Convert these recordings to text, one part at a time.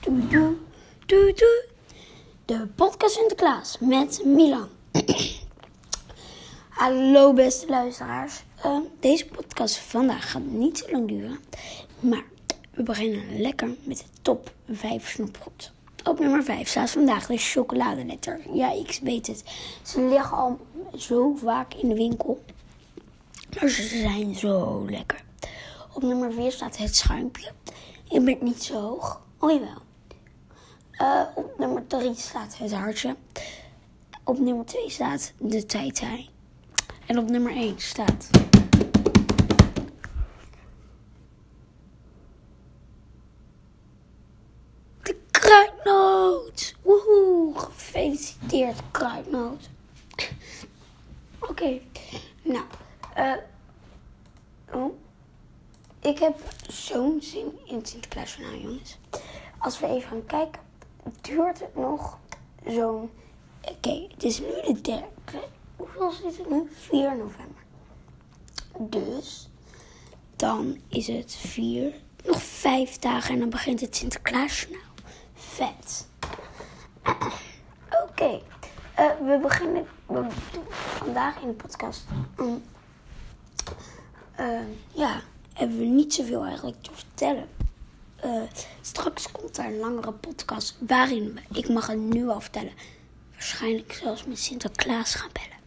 Doei, doei, doei, doei. De podcast Sinterklaas met Milan. Hallo beste luisteraars. Uh, deze podcast vandaag gaat niet zo lang duren. Maar we beginnen lekker met de top 5 snoepgoed. Op nummer 5 staat vandaag de chocoladeletter. Ja, ik weet het. Ze liggen al zo vaak in de winkel. Maar ze zijn zo lekker. Op nummer 4 staat het schuimpje. Ik ben niet zo hoog. Oh jawel. Uh, op nummer 3 staat het hartje. Op nummer 2 staat de tai En op nummer 1 staat... De kruidnoot. Woehoe, gefeliciteerd kruidnoot. Oké, nou... Uh, oh. Ik heb zo'n zin in Sinterklaasjournaal, jongens. Als we even gaan kijken, duurt het nog zo'n... Oké, het is nu de derde. Hoeveel is het nu? 4 november. Dus, dan is het 4, nog 5 dagen en dan begint het Sinterklaasjournaal. Vet. Oké, eh, we beginnen we vandaag in de podcast. Um, uh, ja hebben we niet zoveel eigenlijk te vertellen. Uh, straks komt er een langere podcast waarin we, ik mag het nu al vertellen, waarschijnlijk zelfs met Sinterklaas gaan bellen.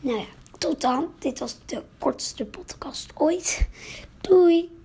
Nou ja, tot dan. Dit was de kortste podcast ooit. Doei!